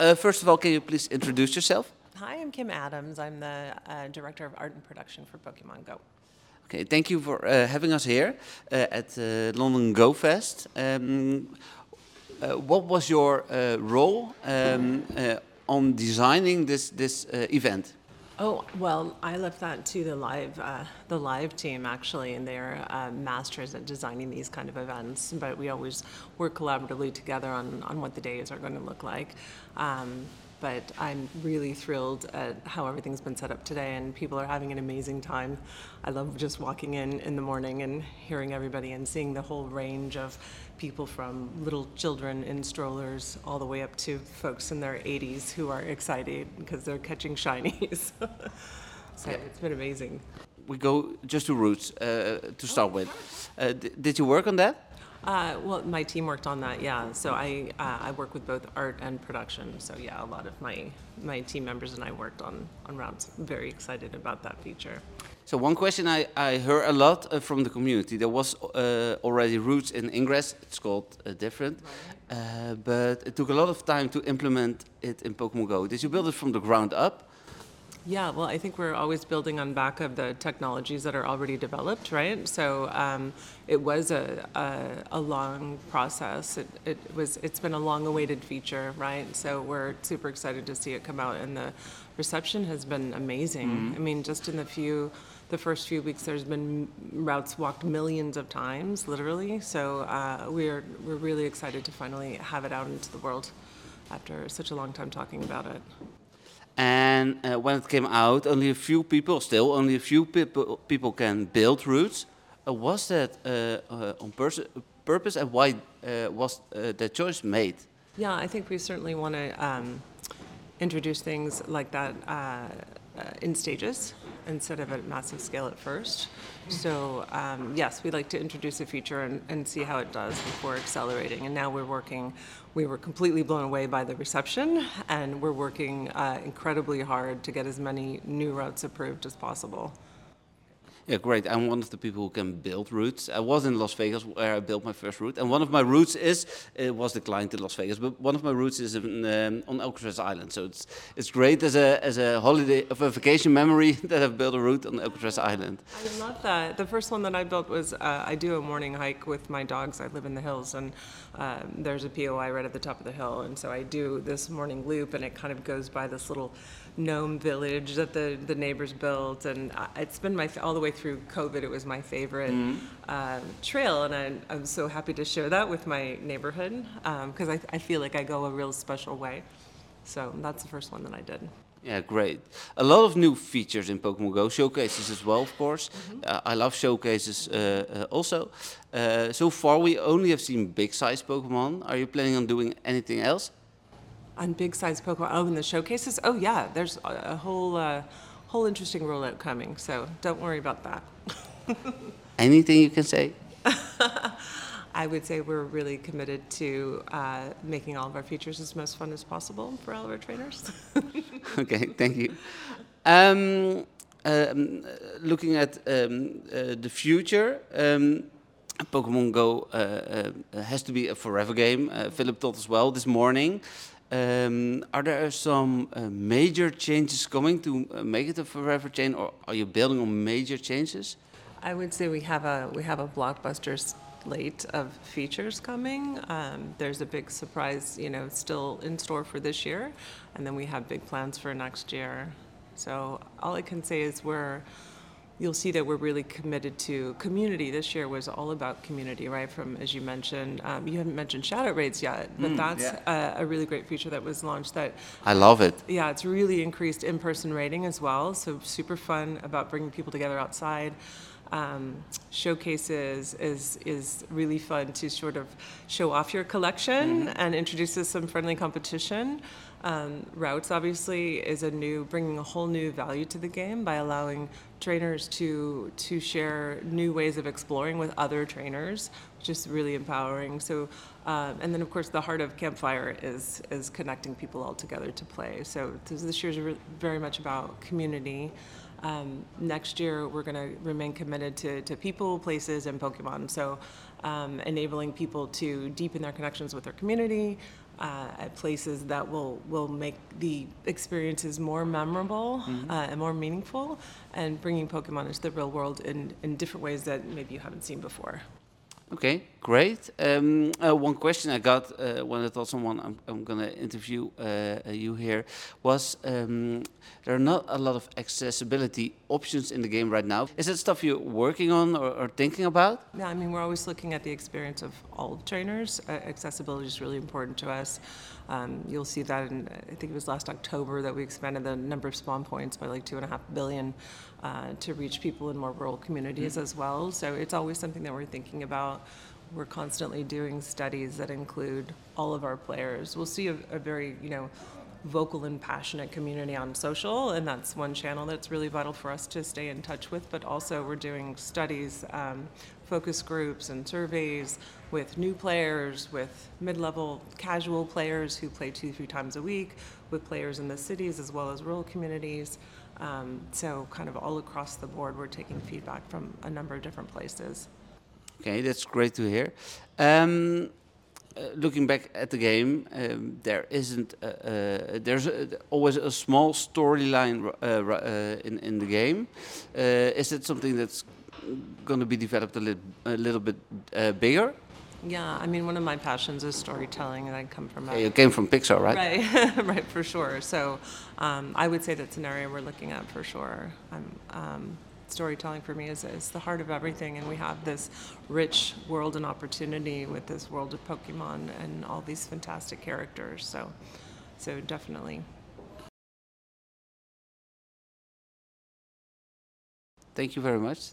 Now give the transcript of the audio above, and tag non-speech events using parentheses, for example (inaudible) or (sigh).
uh, first of all, can you please introduce yourself? Hi, I'm Kim Adams. I'm the uh, Director of Art and Production for Pokemon Go. Okay, thank you for uh, having us here uh, at uh, London Go Fest. Um, uh, what was your uh, role um, uh, on designing this this uh, event? Oh well, I left that to the live uh, the live team actually, and they're uh, masters at designing these kind of events. But we always work collaboratively together on on what the days are going to look like. Um, but I'm really thrilled at how everything's been set up today, and people are having an amazing time. I love just walking in in the morning and hearing everybody and seeing the whole range of people from little children in strollers all the way up to folks in their 80s who are excited because they're catching shinies. (laughs) so Yeah. it's been amazing. We go just to routes uh, to start with. Uh, d- did you work on that? Uh, well, my team worked on that, yeah. So I uh, I work with both art and production. So yeah, a lot of my my team members and I worked on on routes. Very excited about that feature. So one question I, I heard a lot uh, from the community. There was uh, already routes in Ingress. It's called uh, different, uh, but it took a lot of time to implement it in Pokemon Go. Did you build it from the ground up? Yeah, well, I think we're always building on back of the technologies that are already developed, right? So um, it was a, a, a long process. It, it was it's been a long-awaited feature, right? So we're super excited to see it come out, and the reception has been amazing. I mean, just in the few the first few weeks, there's been routes walked millions of times, literally. So uh, we're we're really excited to finally have it out into the world after such a long time talking about it. And uh, when it came out, only a few people, still only a few people, people can build routes. Uh, was that uh, uh, on purpose, and why uh, was that choice made? Yeah, I think we certainly want to um, introduce things like that in stages instead of at massive scale at first. So um, yes, we like to introduce a feature and, and see how it does before accelerating. And now we're working. We were completely blown away by the reception, and we're working uh, incredibly hard to get as many new routes approved as possible. Yeah, great. I'm one of the people who can build routes. I was in Las Vegas where I built my first route, and one of my routes is it was declined in Las Vegas, but one of my routes is in, um, on Alcatraz Island. So it's it's great as a as a holiday of a vacation memory (laughs) that I've built a route on Alcatraz Island. I love that. The first one that I built was uh, I do a morning hike with my dogs. I live in the hills, and um, there's a POI right at the top of the hill, and so I do this morning loop, and it kind of goes by this little gnome village that the, the neighbors built, and it's been my all the way through COVID. It was my favorite uh, trail, and I, I'm so happy to share that with my neighborhood because I, I feel like I go a real special way. So that's the first one that I did. Yeah, great. A lot of new features in Pokemon Go showcases as well, of course. Uh, I love showcases uh, uh, also. Uh, so far, we only have seen big size Pokemon. Are you planning on doing anything else? On big size Pokemon, oh, in the showcases, oh yeah, there's a, whole uh, whole interesting rollout coming. So don't worry about that. (laughs) Anything you can say? (laughs) I would say we're really committed to uh, making all of our features as most fun as possible for all of our trainers. (laughs) okay, thank you. Um, um, looking at um, uh, the future, um, Pokemon Go uh, uh, has to be a forever game. Uh, Philip told as well this morning. Um, are there some uh, major changes coming to uh, make it a forever chain, or are you building on major changes? I would say we have a we have a blockbuster slate of features coming. Um, there's a big surprise, you know, still in store for this year, and then we have big plans for next year. So all I can say is we're you'll see that we're really committed to community. This year was all about community, right? From as you mentioned, um, you haven't mentioned shadow raids yet, but that's a, a really great feature that was launched that I love it. yeah, it's really increased in-person raiding as well. So super fun about bringing people together outside. Um, showcases is is really fun to sort of show off your collection and introduces some friendly competition. Um, routes obviously is a new bringing a whole new value to the game by allowing trainers to to share new ways of exploring with other trainers, which is really empowering. So, um, and then of course the heart of Campfire is is connecting people all together to play. So this year's re- very much about community. Um, next year, we're going to remain committed to, to people, places, and Pokemon. So, um, enabling people to deepen their connections with their community, uh, at places that will, will make the experiences more memorable Mm-hmm. uh, and more meaningful, and bringing Pokemon into the real world in, in different ways that maybe you haven't seen before. Okay, great. Um, uh, one question I got uh, when I told someone I'm, I'm going to interview uh, you here was um, there are not a lot of accessibility options in the game right now. Is that stuff you're working on or, or thinking about? Yeah, I mean, we're always looking at the experience of all trainers. Uh, accessibility is really important to us. Um, you'll see that in, I think it was last October that we expanded the number of spawn points by like two and a half billion uh, to reach people in more rural communities as well. So it's always something that we're thinking about. We're constantly doing studies that include all of our players. We'll see a, a very, you know, vocal and passionate community on social, and that's one channel that's really vital for us to stay in touch with. But also, we're doing studies, um, focus groups, and surveys with new players, with mid level casual players who play two, three times a week, with players in the cities as well as rural communities. Um, so, kind of all across the board, we're taking feedback from a number of different places. Okay, that's great to hear. Um, uh, looking back at the game, um, there isn't uh, uh, there's a, always a small storyline uh, uh, in in the game. Uh, is it something that's going to be developed a, lit- a little bit uh, bigger? Yeah, I mean, one of my passions is storytelling, and I come from a Yeah, you came from Pixar, right? Right, (laughs) right, for sure. So um, I would say that's an area we're looking at for sure. Um, storytelling for me is, is the heart of everything, and we have this rich world and opportunity with this world of Pokemon and all these fantastic characters. So, so definitely. Thank you very much.